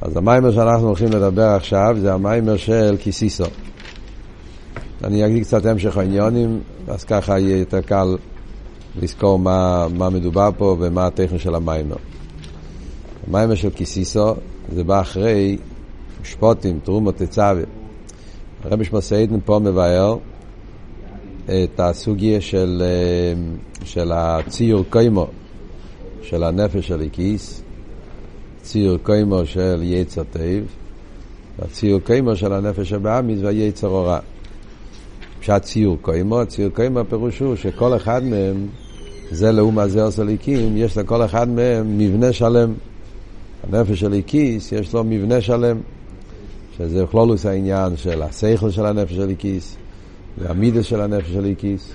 אז המיימר שאנחנו הולכים לדבר עכשיו זה המיימר של קיסיסו. אני אגיד קצת המשך העניונים, אז ככה יהיה יותר קל לזכור מה, מה מדובר פה ומה הטכני של המיימר. המיימר של קיסיסו זה בא אחרי משפוטים, תרומות תצווה. הרבי שמסעידן פה מבאר את הסוגיה של, של הציור קיימו, של הנפש האלוקית, ציור קומה של יצר טוב, והציור קומה של הנפש הבהמית והיצר הרע. פשט ציור קומה, ציור קומה הפירוש הוא שכל אחד מהם, זה לעומת זה עשה אלוקים, יש לכל אחד מהם מבנה שלם. הנפש האלוקית יש לו מבנה שלם, שזה כללות העניין של השכל של הנפש האלוקית, והמידות של הנפש האלוקית.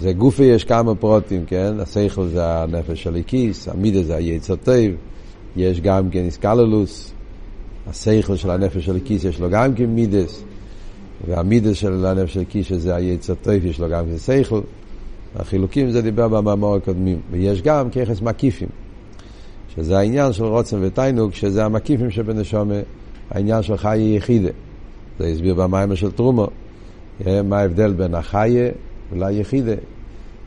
זה גופי יש כמה פרוטים, כן? השכל זה הנפש של איקיס, המידס זה היצר טוב, יש גם כן איסקללוס, השכל של הנפש של איקיס יש לו גם כן מידס, והמידס של הנפש של איקיס שזה היצר טוב יש לו גם כן שכל. החילוקים זה דיבר במאמר הקודמים, ויש גם ככס מקיפים. שזה העניין של רוצן ותיינוג, שזה המקיפים שבנשומה, העניין של חיי יחידה. זה הסביר במים של תרומו. מה ההבדל בין החיה וליחידה.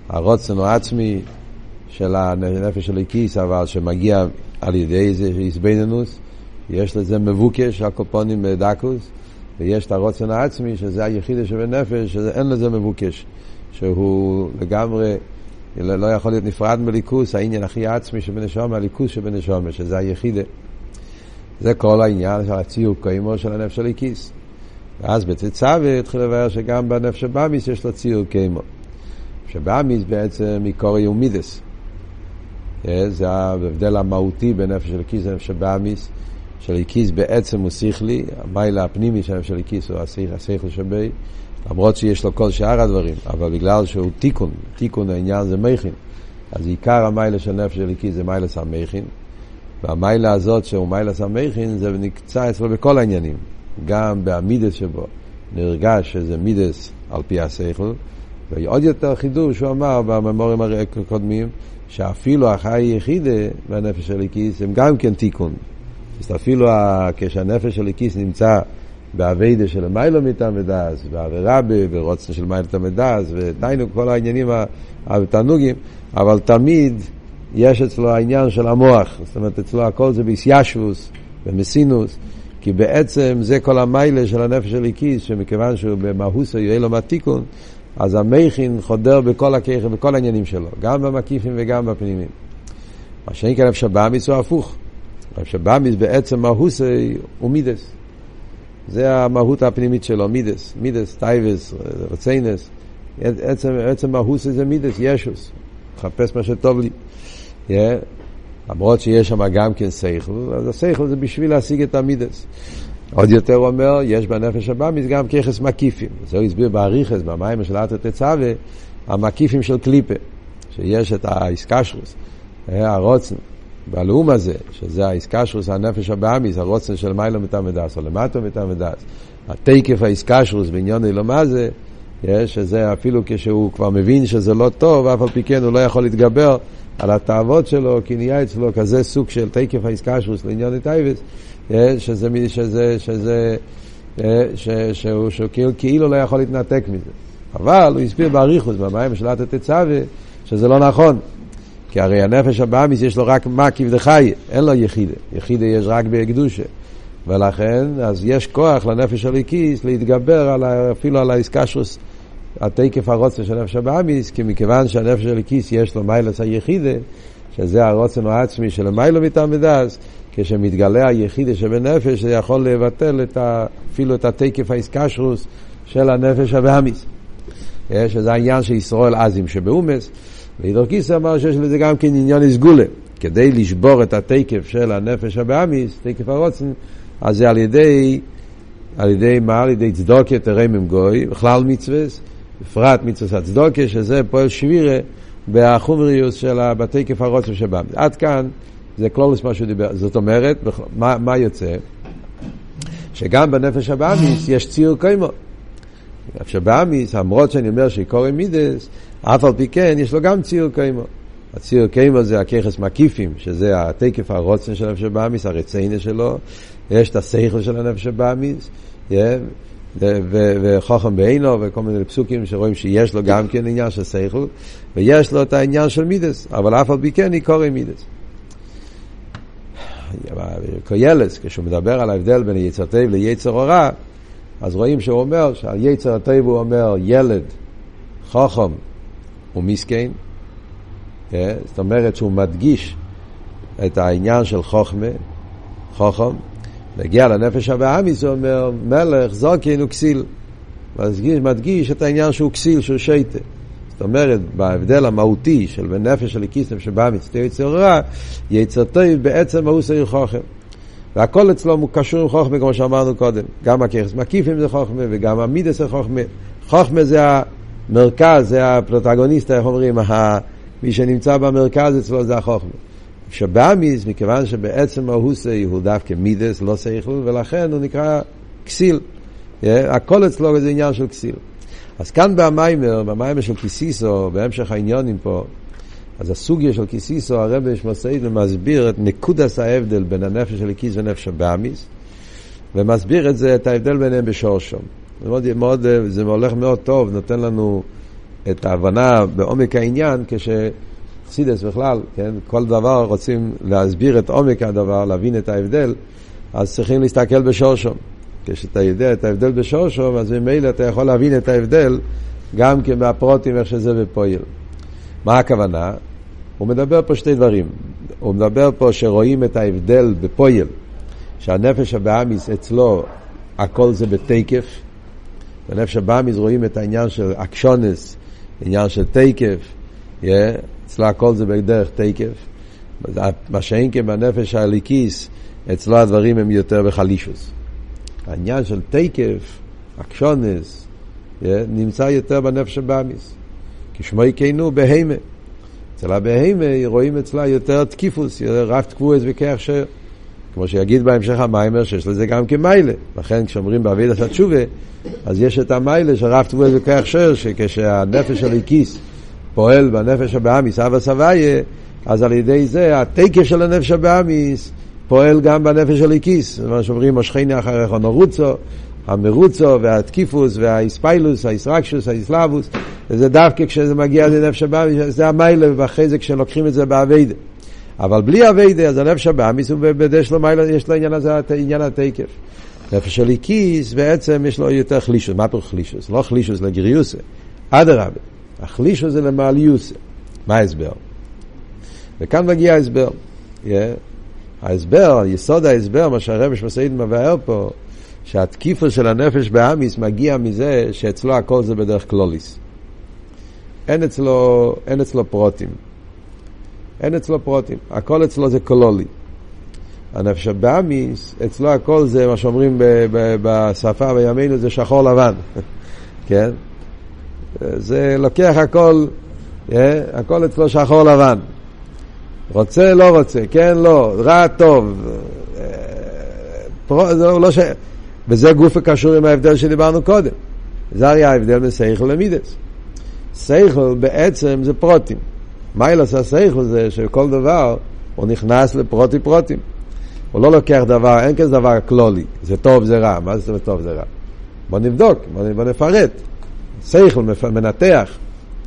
הרוצן הוא עצמי של הנפש של הכיס, אבל שמגיע על ידי איזה איזבנינוס, יש לזה מבוקש, הקופונים בדקוס, ויש את הרוצן העצמי, שזה היחידה שבנפש, שאין לזה מבוקש, שהוא לגמרי לא, לא יכול להיות נפרד מליכוס, העניין הכי עצמי שבנשום, הליכוס שבנשום, שזה היחידה. זה כל העניין של הציור קיימו של הנפש של הכיס. ואז בתצווה התחיל לבאר שגם בנפש שבאמיס יש לו ציור קיימו. שבאמיס בעצם מקורי ומידס. אה, זה ההבדל המהותי בין נפש של הכיס לנפש שבאמיס. של הכיס בעצם הוא שכלי, המיילה הפנימי של הנפש של הכיס הוא השכל שבי. למרות שיש לו כל שאר הדברים, אבל בגלל שהוא תיקון, תיקון העניין זה מכין, אז עיקר המיילה של נפש אליקי זה מיילס המכין, והמיילה הזאת שהוא מיילס המכין זה נקצה אצלו בכל העניינים, גם בעמידס שבו, נרגש שזה מידס על פי השכל, ועוד יותר חידוש הוא אמר בממורים הקודמים, שאפילו החי יחידה והנפש הליקיס הם גם כן תיקון. אז אפילו כשהנפש הליקיס נמצא באביידה של מיילו מטעם ודס, בעבירה ברוצן של מיילו מטעם ודס, ודיינו כל העניינים התענוגים, אבל תמיד יש אצלו העניין של המוח, זאת אומרת אצלו הכל זה ביסיישוס ומסינוס, כי בעצם זה כל המיילה של הנפש של איקיס, שמכיוון שהוא במהוסו יהיה לו מהתיקון, אז המכין חודר בכל הכיכר, בכל העניינים שלו, גם במקיפים וגם בפנימים. מה שאין כאן אפשר באמיס הוא הפוך. אפשר באמיס בעצם מהוסי הוא מידס. זה המהות הפנימית שלו, מידס, מידס, טייבס, רציינס. עצם, עצם מהוס זה מידס, ישוס. מחפש מה שטוב לי. Yeah. למרות שיש שם גם כן סייכל, אז הסייכל זה בשביל להשיג את המידס. עוד יותר הוא אומר, יש בנפש הבאמיס גם ככס מקיפים. זה הוא הסביר באריכס, במים של אתר תצווה, המקיפים של קליפה, שיש את האיסקשרוס, הרוצן. בלאום הזה, שזה האיסקשרוס, הנפש הבאמיס, הרוצן של מיילו מתעמדס, או למטו מתעמדס, התקף האיסקשרוס בעניין אילומה זה, שזה אפילו כשהוא כבר מבין שזה לא טוב, אף על פי כן הוא לא יכול להתגבר על התאוות שלו, כי נהיה אצלו כזה סוג של תקף האיסקשרוס לעניין הטייבס, שזה, שזה, שזה, שהוא, שהוא כאילו לא יכול להתנתק מזה. אבל הוא הסביר באריכוס, במים של התתצווה, שזה לא נכון. כי הרי הנפש הבאמיס יש לו רק מקיף דחי, אין לו יחידה. יחידה יש רק בקדושה. ולכן, אז יש כוח לנפש הליקיס להתגבר על, אפילו על האיסקשוס, התקף הרוצן של נפש הבאמיס, כי מכיוון שהנפש הליקיס יש לו מיילס היחידה, שזה הרוצן העצמי של מיילו מתעמדס, כשמתגלה היחידה שבנפש, זה יכול לבטל את ה, אפילו את התקף האיסקשוס של הנפש הבאמיס. שזה העניין של ישראל עזים שבאומס. ואידור גיסא אמר שיש לזה גם כן עניין הסגולה. כדי לשבור את התקף של הנפש הבאמיס, תקף הרוצן, אז זה על ידי, על ידי מה? על ידי צדוקה תרמם גוי, בכלל מצווה, בפרט מצווה הצדוקה, שזה פועל שבירה בחומריוס של בתקף הרוצן שבאמיס. עד כאן זה קלולוס מה שהוא דיבר. זאת אומרת, מה, מה יוצא? שגם בנפש הבאמיס יש ציר קיימו. נפש הבאמיס, למרות שאני אומר שקורא מידס, אף על פי כן יש לו גם ציור קיימו. הציר קיימו זה הככס מקיפים, שזה התקף הרוצן של הנפש הבאמיס, הרציינה שלו, יש את השכל של הנפש הבאמיס, וחוכם בעינו וכל מיני פסוקים שרואים שיש לו גם כן עניין של שכל, ויש לו את העניין של מידס, אבל אף על פי כן היא קורא מידס. קוילס, כשהוא מדבר על ההבדל בין יצר טוב ליצר הורע, אז רואים שהוא אומר שעל יצר הטוב הוא אומר ילד, חוכם ומסכן, כן? זאת אומרת שהוא מדגיש את העניין של חוכמה, חוכם, להגיע לנפש הבאמיס הוא אומר מלך זוקין הוא כסיל, מדגיש, מדגיש את העניין שהוא כסיל, שהוא שייטה. זאת אומרת, בהבדל המהותי של בין נפש של הקיס נפש הבאמיס, תהיה יצר רע, יצר טוב בעצם מהות סעיר חוכם. והכל אצלו הוא קשור עם חוכמה, כמו שאמרנו קודם. גם הככס מקיפים זה חוכמה, וגם המידס זה חוכמה. חוכמה זה המרכז, זה הפרוטגוניסט, איך אומרים, מי שנמצא במרכז אצלו זה החוכמה. שבאמיס, מכיוון שבעצם ההוסי הוא דווקא מידס, לא שכל, ולכן הוא נקרא כסיל. הכל אצלו זה עניין של כסיל. אז כאן במיימר, במיימר של קיסיסו, בהמשך העניונים פה, אז הסוגיה של קיסיסו, הרב שמסעיד ומסביר את נקודס ההבדל בין הנפש של הקיס ונפש הבאמיס, ומסביר את זה, את ההבדל ביניהם בשורשום. זה, מאוד, מאוד, זה הולך מאוד טוב, נותן לנו את ההבנה בעומק העניין, כשחסידס בכלל, כן, כל דבר רוצים להסביר את עומק הדבר, להבין את ההבדל, אז צריכים להסתכל בשורשום. כשאתה יודע את ההבדל בשורשום, אז ממילא אתה יכול להבין את ההבדל גם כן מהפרוטים, איך שזה בפועל. מה הכוונה? הוא מדבר פה שתי דברים. הוא מדבר פה שרואים את ההבדל בפועל, שהנפש הבאמיס אצלו הכל זה בתקף. בנפש הבאמיס רואים את העניין של אקשונס, עניין של תקף, yeah, אצלו הכל זה בדרך תקף. מה שאין כן בנפש הליקיס, אצלו הדברים הם יותר בחלישוס. העניין של תקף, אקשונס, yeah, נמצא יותר בנפש הבאמיס. כשמו יקיינו בהימה. אצל הבהימה רואים אצלה יותר תקיפוס, רב תקבועס וכך ש... כמו שיגיד בהמשך המיימר שיש לזה גם כמיילה. לכן כשאומרים בעבידת התשובה, אז יש את המיילה של רב תקבועס וכך שר, שכשהנפש של הכיס פועל בנפש הבאמיס, אבא סבייה, אז על ידי זה התקף של הנפש הבאמיס פועל גם בנפש של הכיס. מה שאומרים, משכני אחריך נורוצו, המרוצו והתקיפוס והאיספיילוס, האיסרקשוס, האיסלאבוס, וזה דווקא כשזה מגיע לנפש הבאמיס, זה המיילה, זה כשלוקחים את זה באביידה. אבל בלי אביידה, אז הנפש הבאמיס, יש לו מיילה, יש לו עניין הזה, עניין התקף. נפש של איקיס, בעצם יש לו יותר חלישוס. מה פה חלישוס? לא חלישוס לגריוסה. אדרבה, החלישוס זה למעליוסה. מה ההסבר? וכאן מגיע ההסבר. Yeah. ההסבר, יסוד ההסבר, מה שהרבש מסעיד מבאר פה, שהתקיפה של הנפש באמיס מגיע מזה שאצלו הכל זה בדרך קלוליס. אין אצלו, אין אצלו פרוטים. אין אצלו פרוטים. הכל אצלו זה קלולי. הנפש באמיס, אצלו הכל זה מה שאומרים בשפה בימינו זה שחור לבן. כן? זה לוקח הכל, אה? הכל אצלו שחור לבן. רוצה, לא רוצה, כן, לא, רע, טוב. אה, פרו, זה לא ש... וזה גוף הקשור עם ההבדל שדיברנו קודם. זה הרי ההבדל בין סייכל למידס. סייכל בעצם זה פרוטים. ילעשה הסייכל זה שכל דבר הוא נכנס לפרוטי פרוטים. הוא לא לוקח דבר, אין כזה דבר כלולי, זה טוב, זה רע. מה זה טוב, זה רע? בוא נבדוק, בוא נפרט. סייכל מנתח,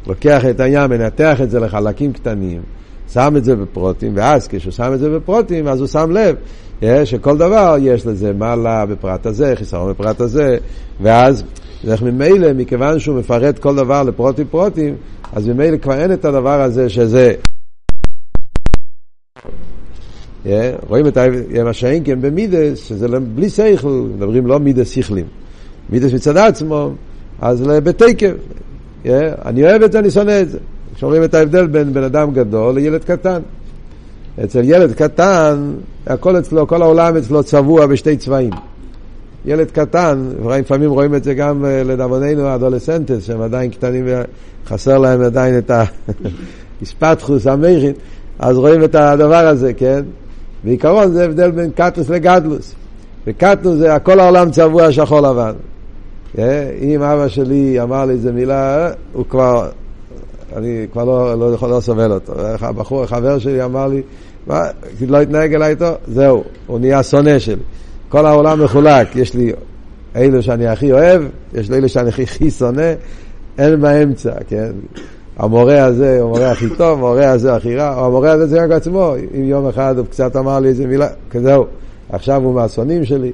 לוקח את העניין, מנתח את זה לחלקים קטנים, שם את זה בפרוטים, ואז כשהוא שם את זה בפרוטים, אז הוא שם לב שכל דבר יש לזה מעלה בפרט הזה, חיסרון בפרט הזה, ואז איך ממילא, מכיוון שהוא מפרט כל דבר לפרוטים פרוטים, אז ממילא כבר אין את הדבר הזה שזה... רואים את מה שאין כן במידס, שזה לא- בלי שכל, מדברים לא מידס שכלים. מידס מצד עצמו, אז בתקף. אני אוהב את זה, אני שונא את זה. כשאומרים את ההבדל בין בן אדם גדול לילד קטן. אצל ילד קטן, הכל אצלו, כל העולם אצלו צבוע בשתי צבעים. ילד קטן, לפעמים רואים את זה גם אה, לדאבוננו האדולסנטס, שהם עדיין קטנים וחסר להם עדיין את הספתחוס, המכין, אז רואים את הדבר הזה, כן? בעיקרון זה הבדל בין קטוס לגדלוס. וקטוס זה כל העולם צבוע שחור לבן. אה, אם אבא שלי אמר לי איזה מילה, הוא כבר אני כבר לא, לא יכול לא סובל אותו. הבחור, חבר שלי אמר לי, מה, לא התנהג אליי איתו, זהו, הוא נהיה שונא שלי. כל העולם מחולק, יש לי אלו שאני הכי אוהב, יש לי אלו שאני הכי שונא, אין באמצע, כן? המורה הזה הוא המורה הכי טוב, המורה הזה הכי רע, או המורה הזה זה רק עצמו, אם יום אחד הוא קצת אמר לי איזה מילה, כזהו, עכשיו הוא מהשונאים שלי,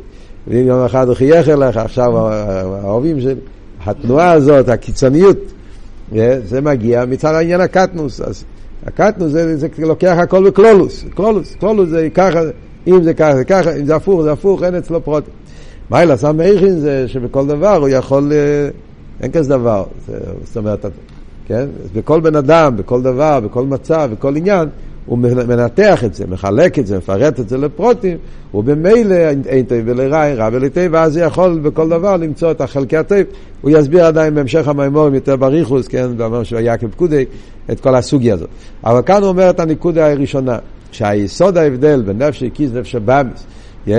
ואם יום אחד הוא חייך אליך, עכשיו האהובים שלי. התנועה הזאת, הקיצוניות, אה, זה מגיע מצד העניין הקטנוס. אז הקטנוס זה, זה לוקח הכל בקלולוס, קלולוס, קלולוס זה ככה, אם זה ככה זה ככה, אם זה הפוך זה הפוך, אין אצלו פרוט. מה אלא סם מאיכין זה שבכל דבר הוא יכול, אה, אין כזה דבר, זאת אומרת, כן? בכל בן אדם, בכל דבר, בכל מצב, בכל עניין, הוא מנתח את זה, מחלק את זה, מפרט את זה לפרוטים, ובמילא אין טוב ולרע, רע ולטוב, ואז יכול בכל דבר למצוא את החלקי הטוב. הוא יסביר עדיין בהמשך המימורים יותר בריחוס, כן, באמר של יקב פקודי, את כל הסוגיה הזאת. אבל כאן הוא אומר את הנקודה הראשונה, שהיסוד ההבדל בין נפש הכיס ונפש הבאמיס,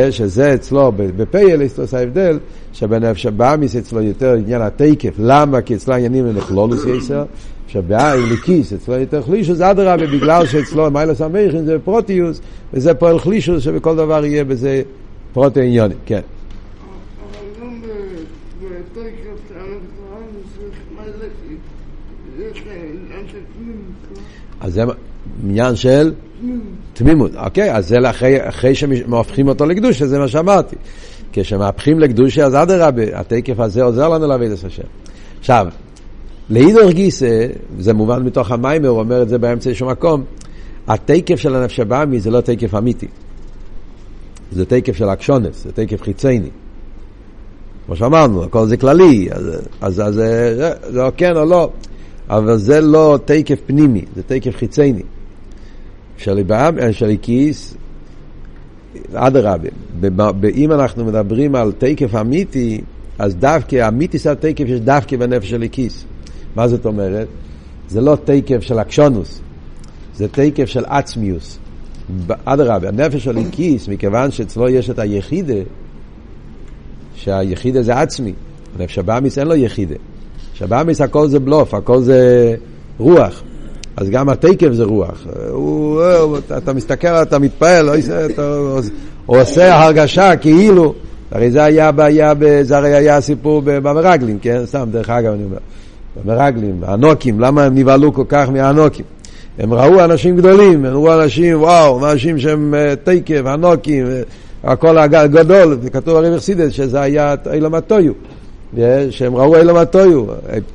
שזה אצלו, בפייל יש ההבדל, שבנפש הבאמיס אצלו יותר עניין התקף, למה? כי אצלו העניינים הם לכלולוס יסר, שבעין לכיס, אצלו יותר חלישוס, אדרבה, בגלל שאצלו מיילס המכין זה פרוטיוס, וזה פועל חלישוס, שבכל דבר יהיה בזה פרוטי עניונים, כן. אז זה עניין של תמימות, אוקיי, אז זה אחרי, אחרי שמהופכים אותו לקדושה, זה מה שאמרתי. כשמהפכים לקדושה, אז אדרבה, התקף הזה עוזר לנו להביא את השם. עכשיו, לאידור גיסא, זה מובן מתוך המיימר, הוא אומר את זה באמצע איזשהו מקום, התקף של הנפש הבאמי זה לא תקף אמיתי. זה תקף של אקשונס, זה תקף חיצייני. כמו שאמרנו, הכל זה כללי, אז, אז, אז זה, זה או כן או לא, אבל זה לא תקף פנימי, זה תקף חיצייני. של כיס, אדרבה, אם אנחנו מדברים על תקף אמיתי, אז דווקא, אמיתי זה התקף יש דווקא בנפש של כיס. מה זאת אומרת? זה לא תקף של אקשונוס, זה תקף של עצמיוס. אדרבה, הנפש של איקיס, מכיוון שאצלו יש את היחידה, שהיחידה זה עצמי, הנפש הבאמיס אין לו יחידה. שבאמיס הכל זה בלוף, הכל זה רוח. אז גם התקף זה רוח. הוא, הוא, אתה מסתכל, אתה מתפעל, הוא עושה הרגשה כאילו, הרי זה היה, היה, זה הרי היה סיפור במרגלים, כן? סתם, דרך אגב אני אומר. המרגלים, האנוקים, למה הם נבהלו כל כך מהאנוקים? הם ראו אנשים גדולים, הם ראו אנשים, וואו, אנשים שהם uh, תקף, אנוקים, uh, הכל הגדול, כתוב הרי מחסידת שזה היה אילם yeah, שהם ראו אילם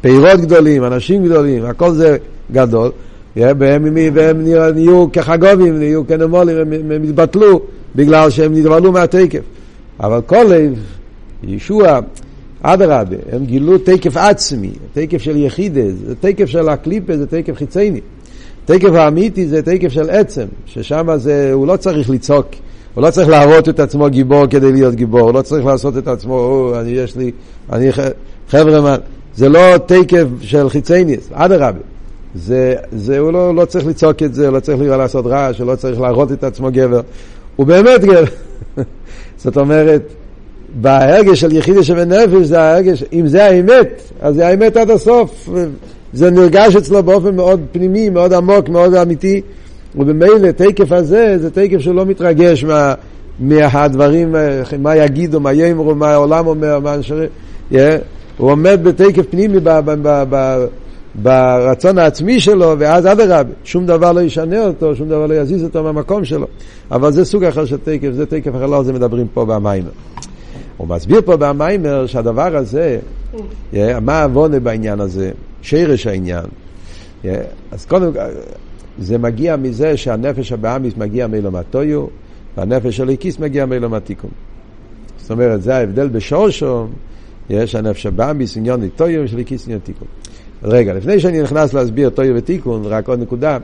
פירות גדולים, אנשים גדולים, הכל זה גדול, והם, והם נהיו כחגובים, נהיו כנמולים, הם, הם התבטלו בגלל שהם נבהלו מהתקף. אבל כל ישוע, אדרבה, הם גילו תקף עצמי, תקף של יחידה, זה תקף של הקליפה, זה תקף חיצייני. תקף האמיתי זה תקף של עצם, ששם זה, הוא לא צריך לצעוק, הוא לא צריך להראות את עצמו גיבור כדי להיות גיבור, הוא לא צריך לעשות את עצמו, או, אני יש לי, אני חבר'ה, זה לא תקף של חיצייניס, אדרבה. זה, זה, הוא לא, לא צריך לצעוק את זה, הוא לא צריך לעשות רעש, הוא לא צריך להראות את עצמו גבר. הוא באמת גבר. זאת אומרת, בהרגש של יחידה שבנפש זה ההרגש, אם זה האמת, אז זה האמת עד הסוף. זה נרגש אצלו באופן מאוד פנימי, מאוד עמוק, מאוד אמיתי, ובמילא תקף הזה זה תקף שהוא לא מתרגש מה, מהדברים, מה יגידו, מה יאמרו, מה העולם אומר, מה אנשרי, yeah. הוא עומד בתקף פנימי ב, ב, ב, ב, ברצון העצמי שלו, ואז אדרבה, שום דבר לא ישנה אותו, שום דבר לא יזיז אותו מהמקום שלו. אבל זה סוג אחר של תקף, זה תקף אחר, לא על זה מדברים פה במיימר. הוא מסביר פה במיימר שהדבר הזה, מה העוונה בעניין הזה, שרש העניין. אז קודם זה מגיע מזה שהנפש הבאמיס מגיע מאילום הטויו, והנפש של הקיס מגיע מאילום התיקון. זאת אומרת, זה ההבדל בשורשו, יש הנפש הבאמיס עניון טויו ושל הקיס עניון תיקון. רגע, לפני שאני נכנס להסביר טויו ותיקון, רק עוד נקודה.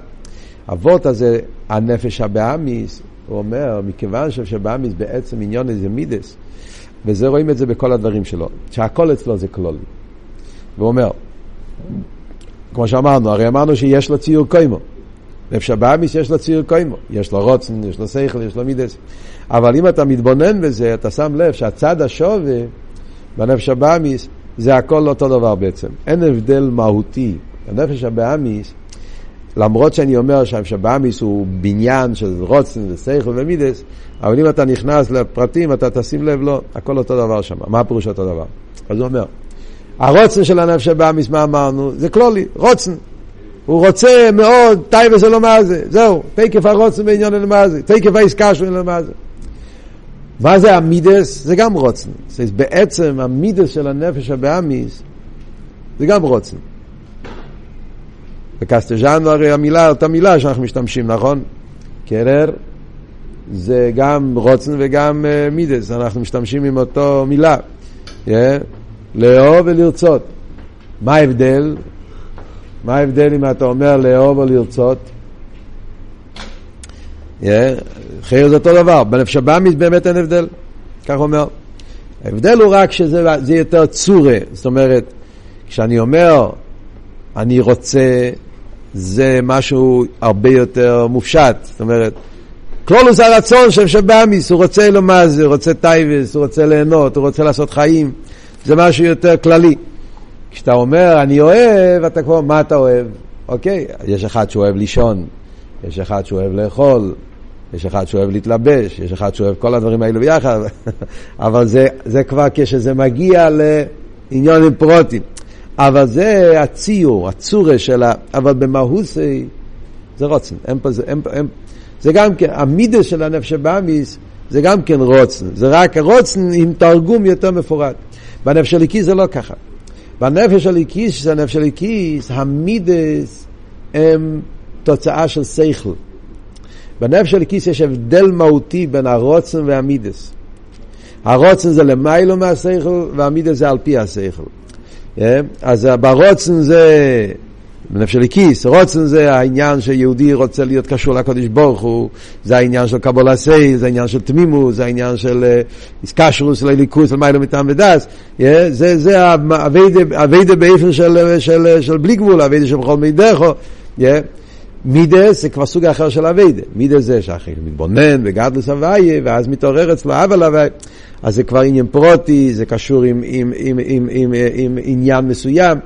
אבות הזה, הנפש הבאמיס, הוא אומר, מכיוון שבאמיס בעצם עניון איזה מידס, וזה רואים את זה בכל הדברים שלו, שהכל אצלו זה כלולי. והוא אומר, כמו שאמרנו, הרי אמרנו שיש לו ציור קוימו. נפש הבאמיס יש לו ציור קוימו. יש לו רוצן, יש לו שכל, יש לו מידס. אבל אם אתה מתבונן בזה, אתה שם לב שהצד השווה בנפש הבאמיס זה הכל אותו דבר בעצם. אין הבדל מהותי הנפש הבאמיס, למרות שאני אומר שהנפש הבאמיס הוא בניין של רוצן ושכל ומידס, אבל אם אתה נכנס לפרטים, אתה תשים לב, לא, הכל אותו דבר שם. מה הפירוש אותו דבר? אז הוא אומר, הרוצן של הנפש הבאמיס, מה אמרנו? זה כלולי, רוצן. הוא רוצה מאוד, טייבה זה לא מה זה, זהו, תקף הרוצן בעניין אלו מה זה, תקף העסקה שלו אלו מה זה. מה זה המידס? זה גם רוצן. זה בעצם המידס של הנפש הבאמיס זה גם רוצן. בקסטג'אנו הרי המילה, אותה מילה שאנחנו משתמשים, נכון? קרר זה גם רוצן וגם uh, מידס, אנחנו משתמשים עם אותו מילה. Yeah. לאהוב ולרצות. מה ההבדל? מה ההבדל אם אתה אומר לאהוב או לרצות? Yeah. הרי זה אותו דבר, בנפש הבהמית באמת אין הבדל, כך אומר. ההבדל הוא רק שזה יותר צורה, זאת אומרת, כשאני אומר אני רוצה, משהו הרבה יותר מופשט, זאת אומרת, כללות הרצון של נפש הבהמית, הוא רוצה עולם הזה, הוא רוצה תאוות, הוא רוצה ליהנות, הוא רוצה לעשות חיים, זה משהו יותר כללי. כשאתה אומר אני אוהב, אתה כבר, מה אתה אוהב? אוקיי, יש אחד שאוהב לישון, יש אחד שאוהב לאכול, יש אחד שאוהב להתלבש, יש אחד שאוהב כל הדברים האלו ביחד, אבל זה, זה כבר כשזה מגיע לעניונים פרוטים. אבל זה הציור, הצורה של ה... אבל במהות זה רוצן. אין פה, זה, אין, אין, זה גם כן, המידה של הנפש הבאמיס זה גם כן רוצן. זה רק רוצן עם תרגום יותר מפורט. בנפש הליקיס זה לא ככה. בנפש הליקיס, שזה הנפש הליקיס, המידס הם תוצאה של שכל. בנפש הליקיס יש הבדל מהותי בין הרוצן והמידס. הרוצן זה למיילו מהשכל והמידס זה על פי השכל. אז ברוצן זה, בנפש הליקיס, רוצן זה העניין שיהודי רוצה להיות קשור לקודש ברוך הוא, זה העניין של קבול סי, זה העניין של תמימות, זה העניין של איסקשרוס לליכוס למיילו מטעם ודס, זה, זה אביידה באיפן של, של, של בלי גבול, אביידה של בכל מידךו, מידס זה כבר סוג אחר של אביידה. מידס זה שאחרי מתבונן וגדלוס הוויה, ואז מתעורר אצלו אבל הוויה. אז זה כבר עניין פרוטי, זה קשור עם, עם, עם, עם, עם, עם, עם עניין מסוים.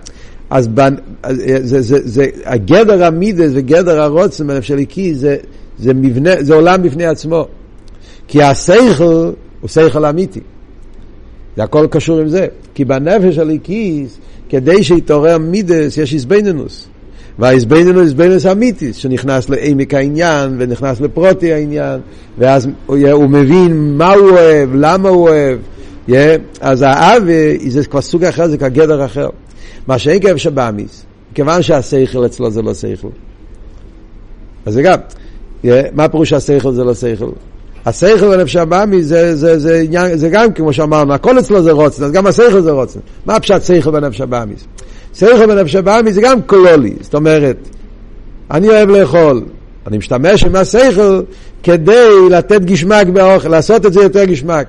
אז בנ, זה, זה, זה, הגדר המידס וגדר הרוצן בנפש הליקי זה, זה, מבנה, זה עולם בפני עצמו. כי השכל הוא שכל אמיתי. זה הכל קשור עם זה. כי בנפש הליקיס, כדי שיתעורר מידס, יש איזבנינוס. והאיזבנינוס איזבנינוס אמיתיס, שנכנס לעמק העניין ונכנס לפרוטי העניין, ואז הוא, מבין מה הוא אוהב, למה הוא אוהב. Yeah, אז האבי זה כבר סוג אחר, זה כבר גדר אחר. מה שאין כאב שבאמיס, כיוון שהשכל אצלו זה לא שכל. אז זה גם, yeah, מה פירוש שהשכל זה לא שכל? השכל בנפש הבאמי זה, זה, זה, זה, זה גם כמו שאמרנו, הכל אצלו זה רוצן, אז גם השכל זה רוצן. מה הפשט שכל בנפש הבאמי? שכל בנפש הבאמי זה גם קולולי, זאת אומרת, אני אוהב לאכול, אני משתמש עם השכל כדי לתת גשמק באוכל, לעשות את זה יותר גשמק.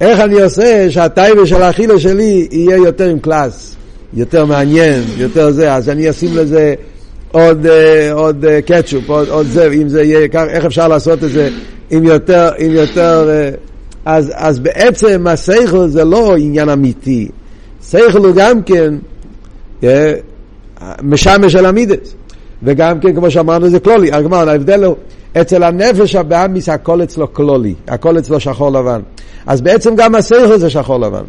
איך אני עושה שהטייבה של האכילה שלי יהיה יותר עם קלאס, יותר מעניין, יותר זה, אז אני אשים לזה עוד, עוד קטשופ, עוד, עוד זה, אם זה יהיה, איך אפשר לעשות את זה עם יותר, עם יותר, אז, אז בעצם השכל זה לא עניין אמיתי, שכל הוא גם כן משמש על המידס. וגם כן, כמו שאמרנו, זה כלולי. הגמר, ההבדל הוא, אצל הנפש הבאמיס הכל אצלו כלולי, הכל אצלו שחור לבן. אז בעצם גם השכל זה שחור לבן.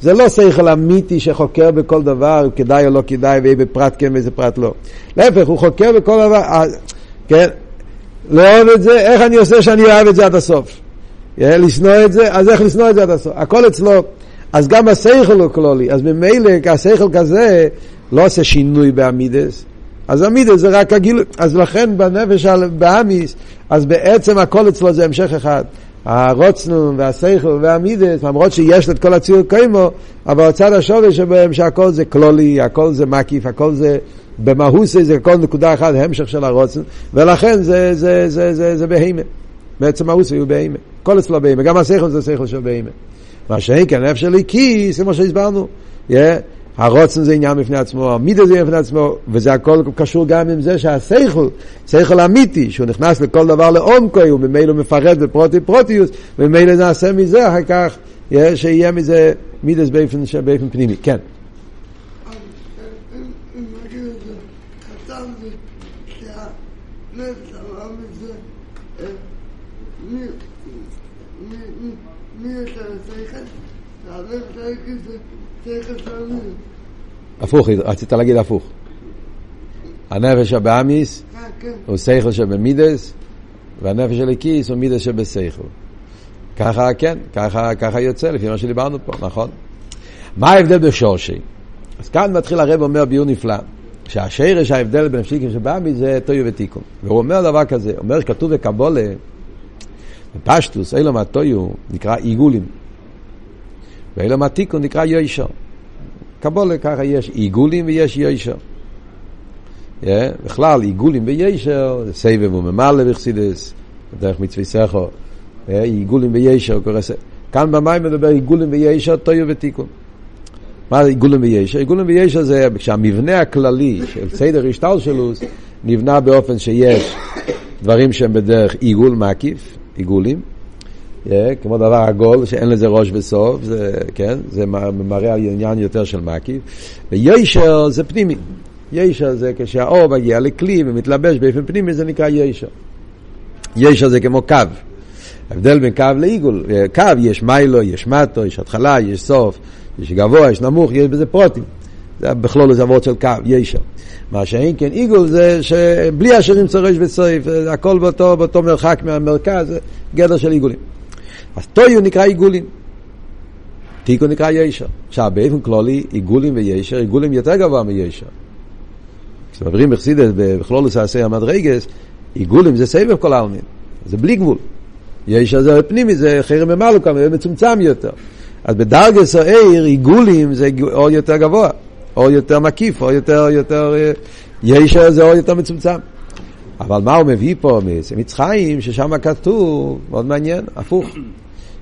זה לא שכל אמיתי שחוקר בכל דבר, כדאי או לא כדאי, ואיזה פרט כן ואיזה פרט לא. להפך, הוא חוקר בכל דבר, כן? לאהוב את זה, איך אני עושה שאני אוהב את זה עד הסוף? לשנוא את זה, אז איך לשנוא את זה עד הסוף? הכל אצלו. אז גם השכל הוא כלולי, אז ממילא השכל כזה לא עושה שינוי באמידס, אז אמידס זה רק הגילוי, אז לכן בנפש באמיס, אז בעצם הכל אצלו זה המשך אחד. הרוצנו והשכל והמידס, למרות שיש את כל הציור קיימו, אבל הצד השורש שבהם שהכל זה כלולי, הכל זה מקיף, הכל זה במהוסי, זה כל נקודה אחת, המשך של הרוצנו, ולכן זה, זה, זה, זה, זה בהימה. בעצם מהוסי הוא בהימה. הכל אצלו בהימה, גם השכל זה שכל של בהימה. מה שאין כאן נפש שלי כיס, כמו שהסברנו. הרוצן זה עניין בפני עצמו, המידה זה בפני עצמו, וזה הכל קשור גם עם זה שהשכל, שכל אמיתי, שהוא נכנס לכל דבר לעומקו, הוא ממילא מפרט בפרוטי פרוטיוס, וממילא נעשה מזה אחר כך, שיהיה מזה מידס באופן פנימי, כן. מי יותר שכל? הפוך, רצית להגיד הפוך. הנפש הבאמיס כן, כן. הוא שכל שבמידס, והנפש של הכיס הוא מידס שבשכל. ככה, כן, ככה, ככה יוצא, לפי מה שדיברנו פה, נכון? מה ההבדל בשורשי? אז כאן מתחיל הרב אומר ביור נפלא, שהשרש ההבדל בין הפסיקים שבאמיס זה טויו ותיקון. והוא אומר דבר כזה, אומר שכתוב בקבולה, בפשטוס, אילום הטויו נקרא עיגולים, ואילום התיקון נקרא יוישר. קבולה ככה יש עיגולים ויש יוישר. Yeah, בכלל, עיגולים וישר, סבב וממלא בחסידס, דרך מצווי סכו, yeah, עיגולים וישר, קורא ס... כאן במים מדבר עיגולים וישר, טויו ותיקון. מה זה עיגולים וישר? עיגולים וישר זה כשהמבנה הכללי של סדר השתלשלוס נבנה באופן שיש דברים שהם בדרך עיגול מקיף, עיגולים, כמו דבר עגול שאין לזה ראש וסוף, זה, כן, זה מראה על עניין יותר של מקיף, וישר זה פנימי. ישר זה כשהאור מגיע לכלי ומתלבש באופן פנימי, זה נקרא ישר. ישר זה כמו קו. ההבדל בין קו לעיגול, קו יש מיילו, יש מטו, יש התחלה, יש סוף, יש גבוה, יש נמוך, יש בזה פרוטים. זה בכלול זה עבוד של קו, ישר. מה שאין כן עיגול זה שבלי השירים צורש וצריף, הכל באותו, באותו מרחק מהמרכז, גדר של עיגולים. אז טויו נקרא עיגולים. תיקו נקרא ישר. עכשיו, באופן כללי, עיגולים וישר, עיגולים יותר גבוה מישר. כשמדברים בחסידס בכלולוס העשי המדרגס, עיגולים זה סבב כל העלמין, זה בלי גבול. יש זה פנימי, זה חרם ממלו כמה, מצומצם יותר. אז בדרגס העיר, עיגולים זה אור יותר גבוה, אור יותר מקיף, אור יותר, יותר, יש זה אור יותר מצומצם. אבל מה הוא מביא פה מצחיים, ששם כתוב, מאוד מעניין, הפוך,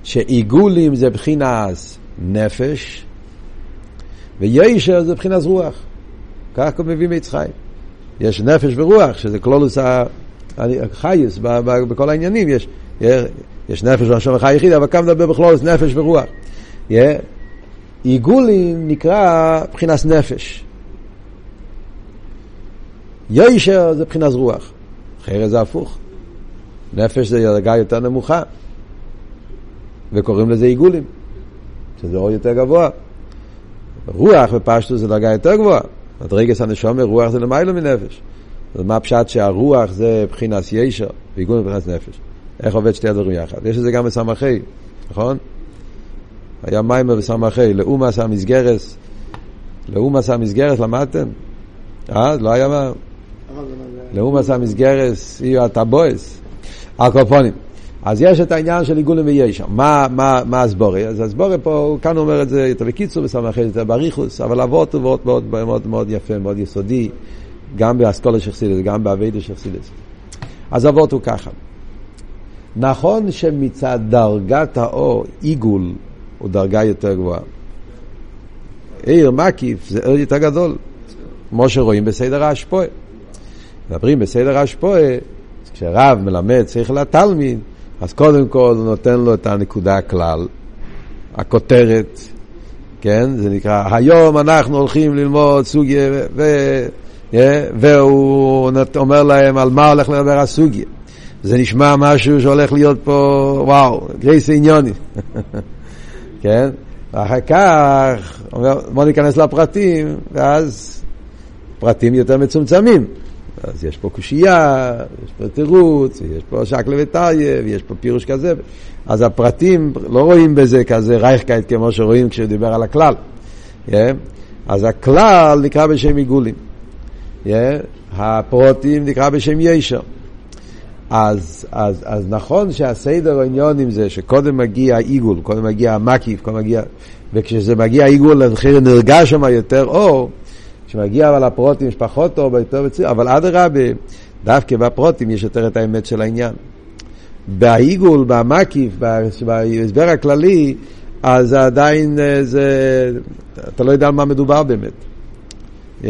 שעיגולים זה בחינס נפש, וישר זה בחינס רוח. כך מביא מיצחיים. יש נפש ורוח, שזה כלולוס החייס בכל העניינים, יש, יש נפש והשם החי יחיד, אבל כאן מדבר בכלולוס נפש ורוח. עיגולים נקרא מבחינת נפש. ישר זה מבחינת רוח, אחרת זה הפוך. נפש זה דרגה יותר נמוכה, וקוראים לזה עיגולים, שזה אור יותר גבוה. רוח בפשטו זה דרגה יותר גבוהה. מדרגס הנשומר, רוח זה למיילו מנפש. אז מה הפשט שהרוח זה מבחינת ישר, ועיגון מבחינת נפש. איך עובד שתי הדברים יחד? יש את זה גם בסמכי, נכון? היה מיימר בסמכי, לאום עשה מסגרס, לאום עשה מסגרס, למדתם? אה? לא היה מה? לאום עשה מסגרס, יהיו הטבויס. הקופונים. אז יש את העניין של עיגולים וישר. מה, מה, מה הסבורי? אז הסבורי פה, כאן הוא אומר את זה יותר בקיצור, בסמכי יותר בריחוס, אבל אבות הוא מאוד, מאוד, מאוד, מאוד יפה, מאוד יסודי, גם באסכולה של חסידס, גם באביידה של חסידס. אז אבות הוא ככה. נכון שמצד דרגת האור, עיגול הוא דרגה יותר גבוהה. עיר מקיף זה עיר יותר גדול, כמו שרואים בסדר האשפועה. מדברים בסדר האשפועה, כשרב מלמד צריך לתלמיד, אז קודם כל הוא נותן לו את הנקודה הכלל, הכותרת, כן? זה נקרא, היום אנחנו הולכים ללמוד סוגיה, ו... והוא אומר להם על מה הולך לדבר הסוגיה. זה נשמע משהו שהולך להיות פה, וואו, גרויסע ענינים. כן? ואחר כך, אומר, בוא ניכנס לפרטים, ואז פרטים יותר מצומצמים. אז יש פה קושייה, יש פה תירוץ, יש פה שקלא וטריא, ויש פה פירוש כזה. אז הפרטים, לא רואים בזה כזה רייכקייט כמו שרואים כשהוא דיבר על הכלל. Yeah. אז הכלל נקרא בשם עיגולים. Yeah. הפרוטים נקרא בשם ישר. אז, אז, אז נכון שהסדר העניונים זה שקודם מגיע עיגול, קודם מגיע המקיף, קודם מגיע... וכשזה מגיע עיגול, נרגש שם יותר אור. כשמגיע אבל הפרוטים יש פחות טוב, יותר בציר, אבל אדרבה, דווקא בפרוטים יש יותר את האמת של העניין. בעיגול, במקיף, בהסבר הכללי, אז עדיין אה, זה, אתה לא יודע על מה מדובר באמת. Yeah.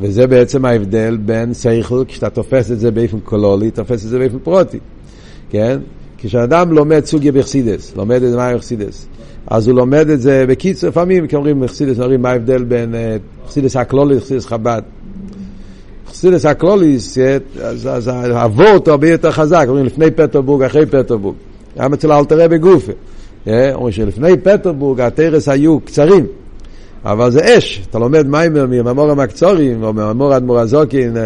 וזה בעצם ההבדל בין סייכל, כשאתה תופס את זה באופן קולולי, תופס את זה באופן פרוטי, כן? כשאדם לומד סוגיה בחסידס, לומד את זה מה בחסידס, אז הוא לומד את זה בקיצור, לפעמים כשאומרים בחסידס, אומרים מה ההבדל בין אה, חסידס הקלולי לחסידס חב"ד. חסידס הקלוליס, אה, אז, אז האבות הרבה יותר חזק, אומרים לפני פטרבורג, אחרי פטרבורג. גם אצל אלטער רבי גופא. אומרים שלפני פטרבורג התורות היו קצרים, אבל זה אש, אתה לומד מאמר ממאמרים הקצרים, או ממאמרי אדמו"ר הזקן,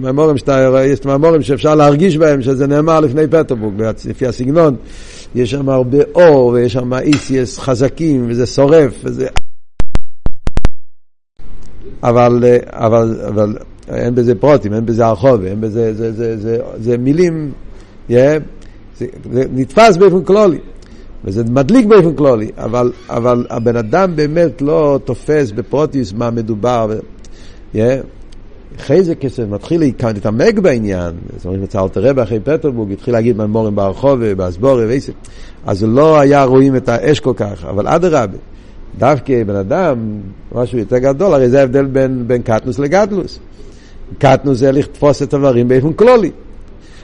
מאמרים שאתה, יש מאמרים שאפשר להרגיש בהם שזה נאמר לפני פטרבורג, לפי הסגנון, יש שם הרבה אור, ויש שם אותיות חזקים, וזה שורף, וזה... אבל, אבל, אבל אין בזה פרטים, אין בזה הרחבה, אין בזה, זה, זה, זה, זה, זה מילים, yeah, זה, זה נתפס באופן כלולי, וזה מדליק באופן כלולי, אבל, אבל הבן אדם באמת לא תופס בפרוטיוס מה מדובר. Yeah, אחרי זה כסף מתחיל להתעמק בעניין, זאת אומרת, אצל אלתר אחרי פטרבורג התחיל להגיד ממורים ברחוב ובאסבורי ועשר, אז לא היה רואים את האש כל כך, אבל אדרבה, דווקא בן אדם, משהו יותר גדול, הרי זה ההבדל בין, בין קטנוס לגדלוס. קטנוס זה לתפוס את הדברים באופן כלולי.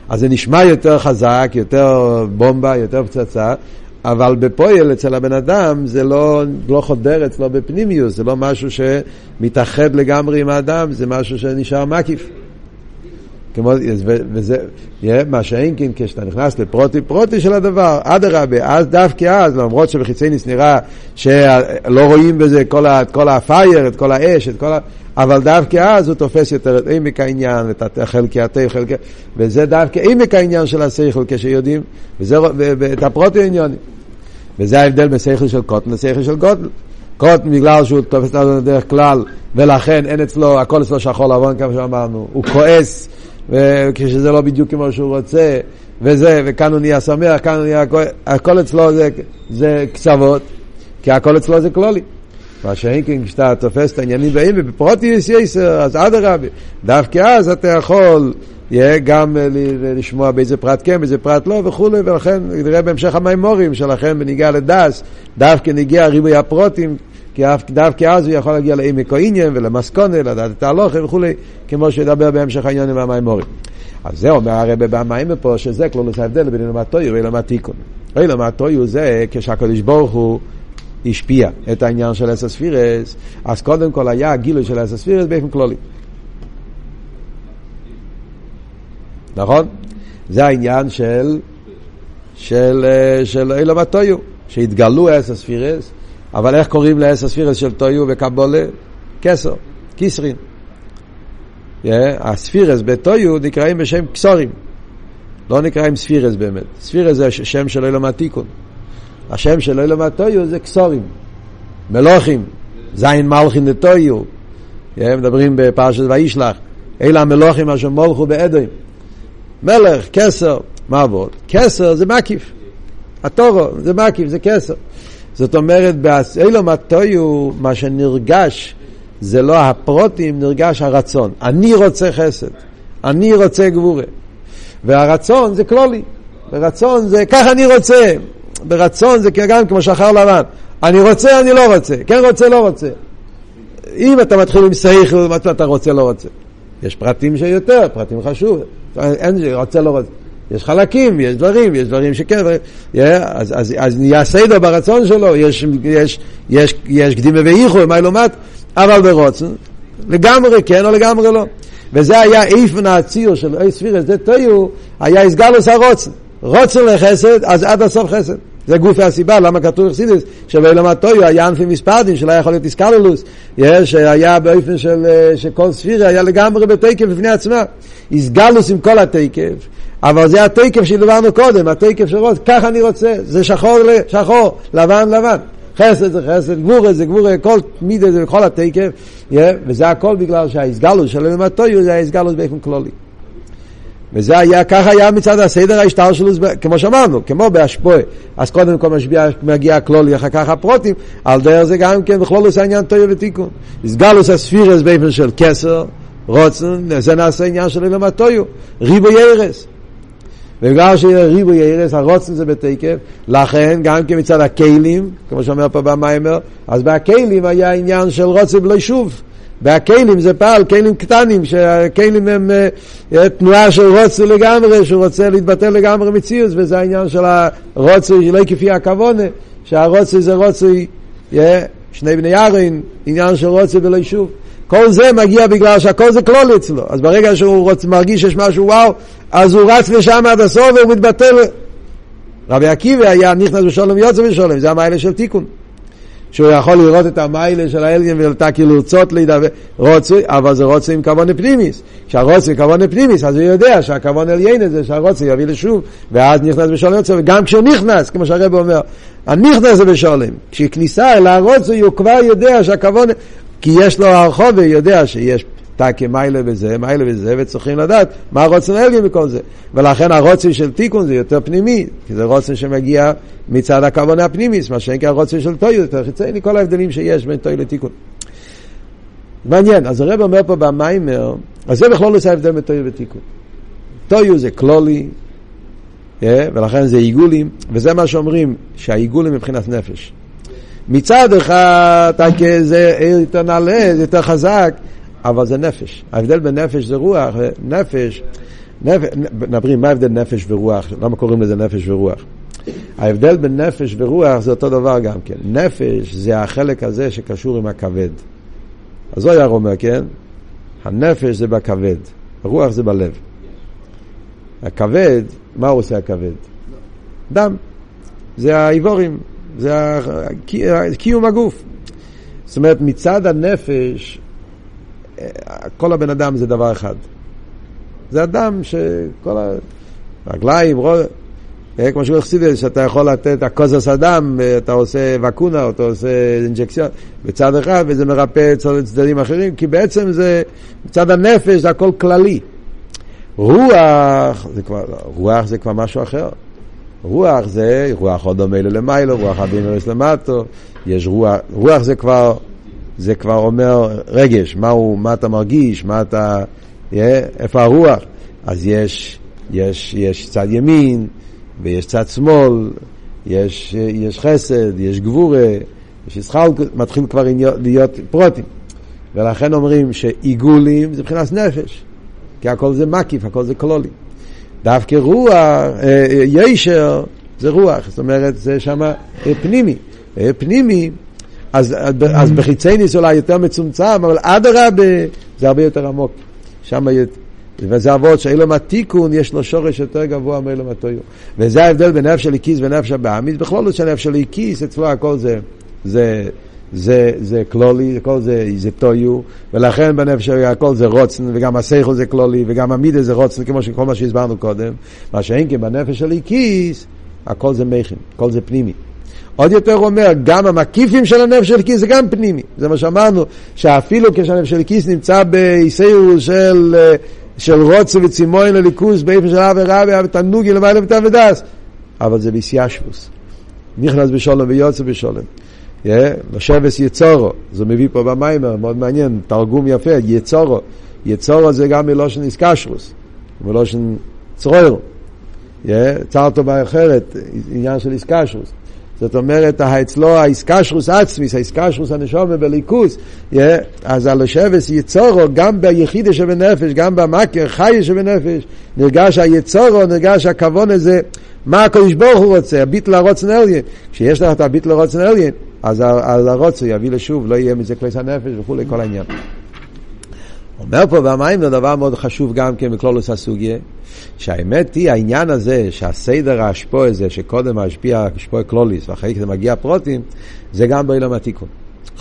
אז זה נשמע יותר חזק, יותר בומבה, יותר פצצה, אבל בפועל אצל הבן אדם זה לא, לא חודר אצלו בפנימיוס, זה לא משהו שמתאחד לגמרי עם האדם, זה משהו שנשאר מקיף. כמו, וזה, מה שאין כן, כשאתה נכנס לפרוטי פרוטי של הדבר, אדרבה, אז דווקא אז, למרות שבחיצייניס נראה שלא רואים בזה כל, כל הפייר, את כל האש, את כל ה... אבל דווקא אז הוא תופס יותר את עמק העניין, את חלקי התה, חלקי... וזה דווקא עמק העניין של השכל כשיודעים, וזה, ואת הפרוטי העניונים. וזה ההבדל בין שכל של קוטן לשכל של גודל. קוטן בגלל שהוא תופס את זה בדרך כלל, ולכן אין אצלו, הכל אצלו שחור לבן כמו שאמרנו, הוא כועס, וכשזה לא בדיוק כמו שהוא רוצה, וזה, וכאן הוא נהיה שמח, כאן הוא נהיה כועס, הכל אצלו זה, זה קצוות, כי הכל אצלו זה כלולי. מה שאין כן כשאתה תופס את העניינים באים ובפרוטיוס יסר, אז אדרבה, דווקא אז אתה יכול גם לשמוע באיזה פרט כן, באיזה פרט לא וכולי, ולכן נראה בהמשך המימורים שלכם בניגיע לדס, דווקא נגיע ריבוי הפרוטים, כי דווקא אז הוא יכול להגיע לעמק העניין ולמסקונה, לדעת את ההלוכה וכולי, כמו שידבר בהמשך העניין עם המימורים. אז זה אומר הרב במים פה, שזה כלולוס ההבדל בין אילום התויר ואילום התיקון. אילום התויר זה כשהקדוש ברוך הוא השפיע את העניין של אסספירס, אז קודם כל היה הגילוי של אסספירס באופן כללי. נכון? זה העניין של של, אה, של אילום התויו, שהתגלו אס הספירס, אבל איך קוראים לאס הספירס של תויו וקבולה? כיסרין. Yeah, הספירס בתויו נקראים בשם כסורים, לא נקראים ספירס באמת. ספירס זה שם של אילום התיקון. השם של אילום התויו זה כסורים, מלוכים, זין מלכין. Yeah, מדברים בפרשת וישלח, אלה המלוכים אשר מולכו באדוים. מלך, כסר, מה עבוד? כסר זה מקיף. התורו זה מקיף, זה כסר. זאת אומרת, באילום התויו, מה שנרגש זה לא הפרוטים, נרגש הרצון. אני רוצה חסד, אני רוצה גבורה. והרצון זה כלולי. ברצון זה, ככה אני רוצה. ברצון זה גם כמו שחר לבן. אני רוצה, אני לא רוצה. כן רוצה, לא רוצה. אם אתה מתחיל עם סייכל, אתה רוצה, לא רוצה. יש פרטים שיותר, פרטים חשוב. אין, רוצה לא רוצה. יש חלקים, יש דברים, יש דברים שכן, אז, אז, אז נהיה סדר ברצון שלו, יש, יש, יש, יש קדימה ואיחו, מה לעומת, אבל ברוצן, לגמרי כן או לגמרי לא. וזה היה איפן הציר של אי ספירס, זה תויו, היה הסגלוס הרוצן. רוצן לחסד, אז עד הסוף חסד. זה גופי הסיבה, למה כתוב אכסידס, שבאילום התויו היה ענפי מספרדים, שלא יכול להיות איסקלולוס, שהיה באופן של, שכל ספירה היה לגמרי בתקף בפני עצמה. איסגלוס עם כל התקף, אבל זה התקף שדיברנו קודם, התקף של רוץ, ככה אני רוצה, זה שחור לשחור, לבן לבן. חסד זה חסד, גבורה זה גבורה, כל מידה זה בכל התקף, וזה הכל בגלל שהאיסגלוס של אילום התויו זה האיסגלוס באופן כללי. וזה היה, ככה היה מצד הסדר ההשתר שלו, כמו שאמרנו, כמו באשפוי. אז קודם כל משביע, מגיע הכלולי, אחר כך הפרוטים, על דרך זה גם כן בכלול עושה עניין טוב ותיקון. הסגלוס הספירס באופן של כסר, רוצן, זה נעשה עניין של אילום הטויו, ריבו ירס. ובגלל שיהיה ריבו ירס, הרוצן זה בתקף, לכן גם כן מצד הכלים, כמו שאומר פה במיימר, אז בהכלים היה עניין של רוצן בלי שוב. והכלים זה פעל, כלים קטנים, שהכלים הם uh, תנועה של רוצה לגמרי, שהוא רוצה להתבטל לגמרי מציאות, וזה העניין של הרוצה שלא כפי הכוונה, שהרוצה זה רוצה, yeah, שני בני ירין, עניין של רוצה ולא שוב. כל זה מגיע בגלל שהכל זה כלול אצלו. אז ברגע שהוא רוצ, מרגיש שיש משהו וואו, אז הוא רץ לשם עד הסוף והוא מתבטל. רבי עקיבא היה נכנס בשולם ויוצא בשולם, זה המיילה של תיקון. שהוא יכול לראות את המיילה של האלגן ואתה כאילו לרצות להידבר, רוצוי, אבל זה רוצוי עם כוון פנימיס. כשהרוצוי עם כוון פנימיס, אז הוא יודע שהכוון עליין זה שהרוצוי יביא לשוב, ואז נכנס בשולם יוצא, וגם כשהוא נכנס, כמו שהרב אומר, הנכנס זה בשולם. כשכניסה אל הרוצוי הוא כבר יודע שהכוון, כי יש לו הרחוב ויודע שיש תקי מיילה וזה, מיילה וזה, וצריכים לדעת מה הרוצן אלגי מכל זה. ולכן הרוצן של תיקון זה יותר פנימי, כי זה רוצן שמגיע מצד הכוונה הפנימיס, מה שאין כהרוצן של טויו, יותר חיצוני, כל ההבדלים שיש בין טויו לתיקון. מעניין, אז הרב אומר פה במיימר, אז זה בכלל לא עושה הבדל בין טויו ותיקון. טויו זה כלולי, yeah, אה, ולכן זה עיגולים, וזה מה שאומרים, שהעיגולים מבחינת נפש. מצד אחד, זה יותר נעלה, זה יותר חזק, אבל זה נפש. ההבדל בין נפש זה רוח, נפש, נפש מה ההבדל נפש ורוח, למה קוראים לזה נפש ורוח? ההבדל בין נפש ורוח זה אותו דבר גם כן. נפש זה החלק הזה שקשור עם הכבד. אז זו היה אומר, כן? הנפש זה בכבד, הרוח זה בלב. הכבד, מה הוא עושה הכבד? דם. זה האיבורים, זה קיום הגוף. זאת אומרת, מצד הנפש, כל הבן אדם זה דבר אחד. זה אדם שכל הרגליים, רוב... אה, כמו שהוא חסידס, שאתה יכול לתת הקוזס אדם, אתה עושה וקונה, או אתה עושה אינג'קציון בצד אחד, וזה מרפא צדדים אחרים, כי בעצם זה, מצד הנפש זה הכל כללי. רוח זה כבר, רוח זה כבר משהו אחר. רוח זה, רוח עוד דומה למיילו, רוח הבינוריס למטו, יש רוח, רוח זה כבר זה כבר אומר רגש, מה, הוא, מה אתה מרגיש, מה אתה, איפה הרוח. אז יש, יש, יש צד ימין ויש צד שמאל, יש, יש חסד, יש גבורה, יש ישחל, מתחיל כבר להיות פרוטים. ולכן אומרים שעיגולים זה מבחינת נפש, כי הכל זה מקיף, הכל זה קלולי. דווקא רוח, אה, אה, ישר, זה רוח, זאת אומרת, זה שם פנימי. פנימי אז, אז בחיצי ניס אולי יותר מצומצם, אבל אדרבה זה הרבה יותר עמוק. שם וזה אבות שאילום התיקון יש לו שורש יותר גבוה מאילום התויו. וזה ההבדל בין נפש של איקיס ונפש הבאמיס. בכל זאת שנפש של איקיס, אצלו הכל זה, זה, זה, זה כלולי, הכל זה, זה טויו, ולכן בנפש הכל זה רוצן, וגם הסייכו זה כלולי, וגם המידה זה רוצן, כמו שכל מה שהסברנו קודם. מה שאין כן בנפש של איקיס, הכל זה מכין, הכל זה פנימי. עוד יותר אומר, גם המקיפים של הנפש של כיס זה גם פנימי. זה מה שאמרנו, שאפילו כשהנפש של כיס נמצא באיסאירוס של, אה, של רוצו וצימוין לליכוס, באיפה של אבי רבי, ותנוגי למעלה ותעבדס, אבל זה ביסיישבוס. נכנס בשולם ויוצא בשולם. לשבס יצורו, זה מביא פה במיימר, מאוד מעניין, תרגום יפה, יצורו. יצורו זה גם מלושן איסקשרוס, מלושן. Yeah, צרתו באחרת, עניין של איסקשרוס. זאת אומרת, אצלו האיסקשרוס עצמיס, האיסקשרוס הנשומה בליכוס, אז על השבס יצורו, גם ביחידה שבנפש, גם במכר, חי שבנפש, נרגש היצורו, נרגש הכבון הזה, מה הקדוש ברוך הוא רוצה, הביט לרוצן אליין. כשיש לך את הביט לרוצן אליין, אז, אז הרוצן יביא לשוב, לא יהיה מזה כלי הנפש וכולי, כל העניין. אומר פה במים זה דבר מאוד חשוב גם כן בכלולוס הסוגיה, שהאמת היא העניין הזה שהסדר האשפוי הזה שקודם השפיע אשפוי קלוליס ואחרי זה מגיע פרוטים, זה גם באילום התיקון.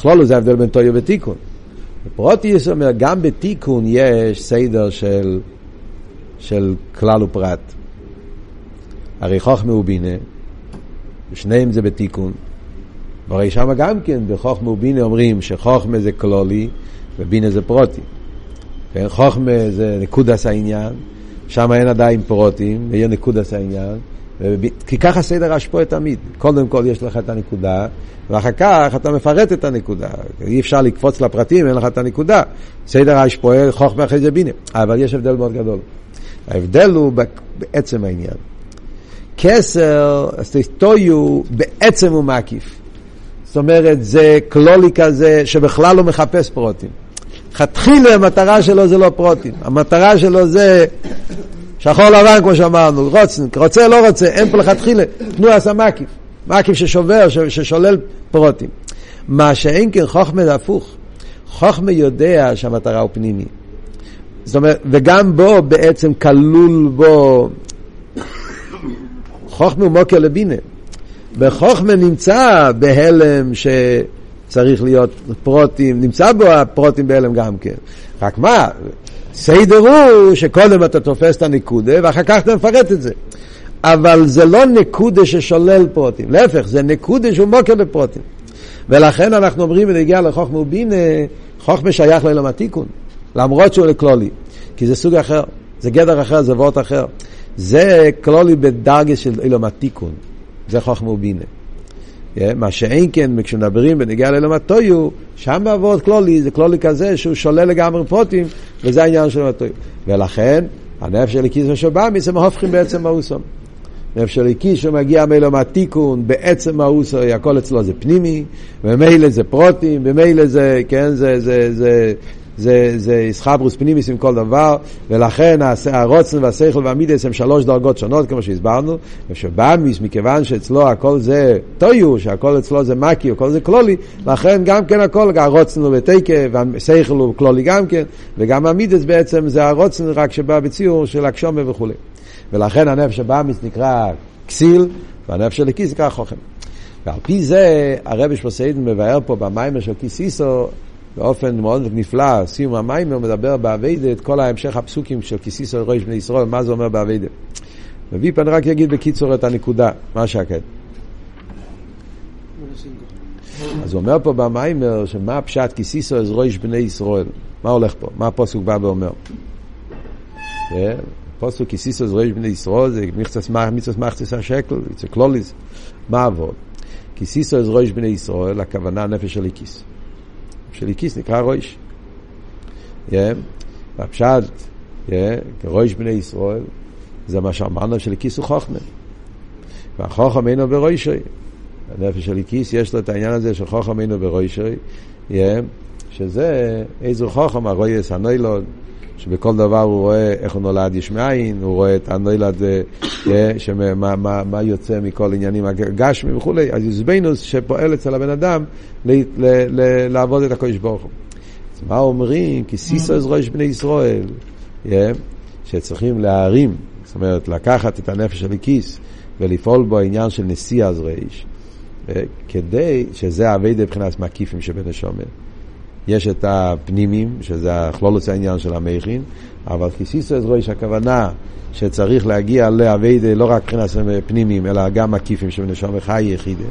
כלולוס זה ההבדל בין טויו ותיקון. פרוטיס אומר גם בתיקון יש סדר של, של כלל ופרט. הרי חוכמה ובינה, שניהם זה בתיקון. והרי שם גם כן בחוכמה ובינה אומרים שחוכמה זה כלולי ובינה זה פרוטי. כן, חוכמה זה נקודס העניין, שם אין עדיין פרוטים, ויהיה נקודס העניין. כי ככה סדר השפועה תמיד. קודם כל יש לך את הנקודה, ואחר כך אתה מפרט את הנקודה. אי אפשר לקפוץ לפרטים, אין לך את הנקודה. סדר השפועה, חוכמה אחרי זה בינה. אבל יש הבדל מאוד גדול. ההבדל הוא בעצם העניין. כסר, סטויו, בעצם הוא מקיף. זאת אומרת, זה כלולי כזה שבכלל לא מחפש פרוטים. לכתחילה המטרה שלו זה לא פרוטים, המטרה שלו זה שחור לבן כמו שאמרנו, רוצן, רוצה לא רוצה, אין פה לכתחילה, תנו עשה מקיף, מקיף ששובר, ששולל פרוטים. מה שאין כן חוכמה זה הפוך, חוכמה יודע שהמטרה הוא פנימי. זאת אומרת, וגם בו בעצם כלול בו חוכמה הוא מוקר לבינה. בחוכמה נמצא בהלם שצריך להיות פרוטים, נמצא בו הפרוטים בהלם גם כן. רק מה, סדר הוא שקודם אתה תופס את הנקודה ואחר כך אתה מפרט את זה. אבל זה לא נקודה ששולל פרוטים, להפך, זה נקודה שהוא מוקר בפרוטים. ולכן אנחנו אומרים בנגיע לחוכמה ובינה, חוכמה שייך לעולם התיקון, למרות שהוא לכלולי, כי זה סוג אחר, זה גדר אחר, זה וורט אחר. זה כלולי בדרגה של עולם התיקון, זה חוכמה ובינה. Yeah, מה שאין כן, כשמדברים בנגיע לעולם הטויו, שם בעבוד כלולי, זה כלולי כזה שהוא שולל לגמרי פרוטים, וזה העניין של הטויו. ולכן, הנפש של הקיס ושבאמי זה מהופכים בעצם מאוסום. נפש של הקיס שמגיע מילום התיקון, בעצם מאוסו, הכל אצלו זה פנימי, וממילא זה פרוטים, וממילא זה, כן, זה, זה, זה, זה, זה ישחברוס פנימיס עם כל דבר, ולכן הרוצן והשכל והמידס הם שלוש דרגות שונות, כמו שהסברנו, ושבאמיס, מכיוון שאצלו הכל זה טויו, שהכל אצלו זה מקי, הכל זה כלולי, לכן גם כן הכל, הרוצן הוא בתקה, והשכל הוא כלולי גם כן, וגם המידס בעצם זה הרוצן רק שבא בציור של הקשומה וכולי. ולכן הנפש הבאמיס נקרא כסיל, והנפש של הכיס נקרא חוכם. ועל פי זה הרבי שפוסיידן מבאר פה במיימר של כיסיסו באופן מאוד נפלא, סיום המיימר מדבר באביידה את כל ההמשך הפסוקים של כיסיסו ראש בני ישראל, מה זה אומר באביידה. וויפן רק יגיד בקיצור את הנקודה, מה שקט. אז הוא אומר פה במיימר שמה הפשט כיסיסו אז ראש בני ישראל, מה הולך פה, מה הפוסק בא ואומר. פוסק כיסיסו אז ראש בני ישראל זה מצווה מחצס השקל, זה קלוליס, מה עבוד? כיסיסו אז ראש בני ישראל, הכוונה נפש של הכיס. של איקיס נקרא רויש. והפשט, כרויש בני ישראל, זה מה שאמרנו של איקיס הוא חוכמה. והחוכם אינו ברוישי. הנפש של איקיס יש לו את העניין הזה של חוכם אינו ברוישי, שזה איזו חוכם, הרויס הנוילון, שבכל דבר הוא רואה איך הוא נולד יש מאין, הוא רואה את הנולד, מה, מה, מה יוצא מכל עניינים הגשמי וכולי, אז יוזבנוס שפועל אצל הבן אדם ל, ל, ל, לעבוד את הקודש ברוך הוא. אז מה אומרים? כי סיסו אז ראש בני ישראל, שצריכים להרים, זאת אומרת לקחת את הנפש של הכיס ולפעול בו העניין של נשיא אז ריש, כדי שזה אבי מבחינת מקיפים שבן השומר. יש את הפנימים, שזה הכלולוס העניין של המכין, אבל כסיסו רויש הכוונה שצריך להגיע לאביידה לא רק מבחינת פנימים, אלא גם מקיפים שבנשום חי יחידה.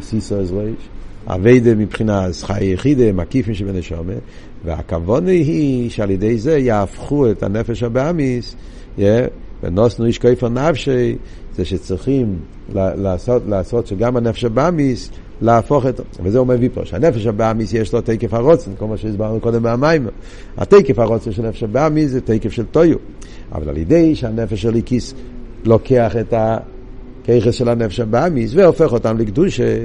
כסיסו רויש. אביידה מבחינת חי יחידה, מקיפים שבנשום, והכוונה היא שעל ידי זה יהפכו את הנפש הבאמיס, ונוסנו איש כיפר נפשי, זה שצריכים לעשות, לעשות שגם הנפש הבאמיס להפוך את... וזה הוא מביא פה, שהנפש הבאמיס יש לו תקף הרוצן, כמו שהסברנו קודם מהמים. התקף הרוצן של נפש הבאמיס זה תקף של טויו. אבל על ידי שהנפש של איקיס לוקח את הכיכס של הנפש הבאמיס והופך אותם לקדושה,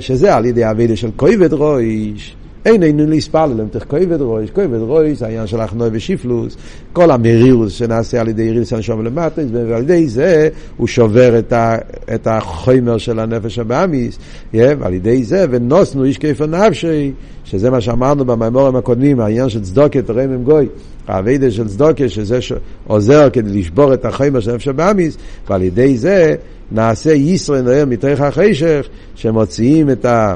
שזה על ידי אבידה של כויבד רויש. אין אינו להספל להם תך כובד רויש, כובד רויש, העניין של החנוי ושיפלוס, כל המרירוס שנעשה על ידי יריס הנשום למטה, ועל ידי זה הוא שובר את, ה, את החומר של הנפש הבאמיס, ועל ידי זה ונוסנו איש כיפה נפשי, שזה מה שאמרנו במימורים הקודמים, העניין של צדוקת רמם גוי, האביידה של צדוקה, שזה עוזר כדי לשבור את החומר של נפש הבאמיס, ועל ידי זה נעשה ישרן נוער מתוך החשך, שמוציאים את ה...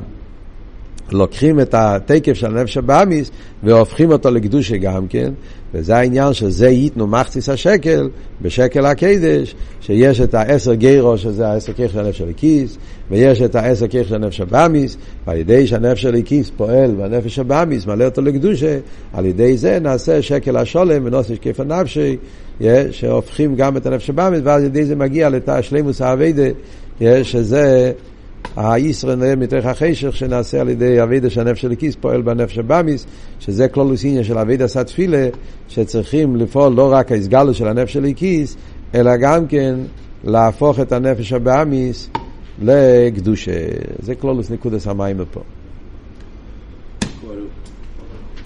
לוקחים את התקף של הנפש הבאמיס והופכים אותו לקדושה גם כן, וזה העניין שזה ייתנו מחציס השקל בשקל הקדש, שיש את העשר גירו שזה העשר כיח של הנפש הליקיס, ויש את העשר כיח של הנפש הבאמיס, ועל ידי שהנפש הליקיס פועל והנפש הבאמיס מלא אותו לקדושה, על ידי זה נעשה שקל השולם ונוסף כיף הנפשי, שהופכים גם את הנפש הבאמיס, ועל ידי זה מגיע לתא שלימוס האביידה, שזה הישראל מתוך החשך שנעשה על ידי אבידה שהנפש של הכיס פועל בנפש הבאמיס, שזה כלולוסיניה של אבידה סתפילה, שצריכים לפעול לא רק ההסגלות של הנפש של הכיס, אלא גם כן להפוך את הנפש הבאמיס לקדושה. זה כלולוס נקודס המים פה.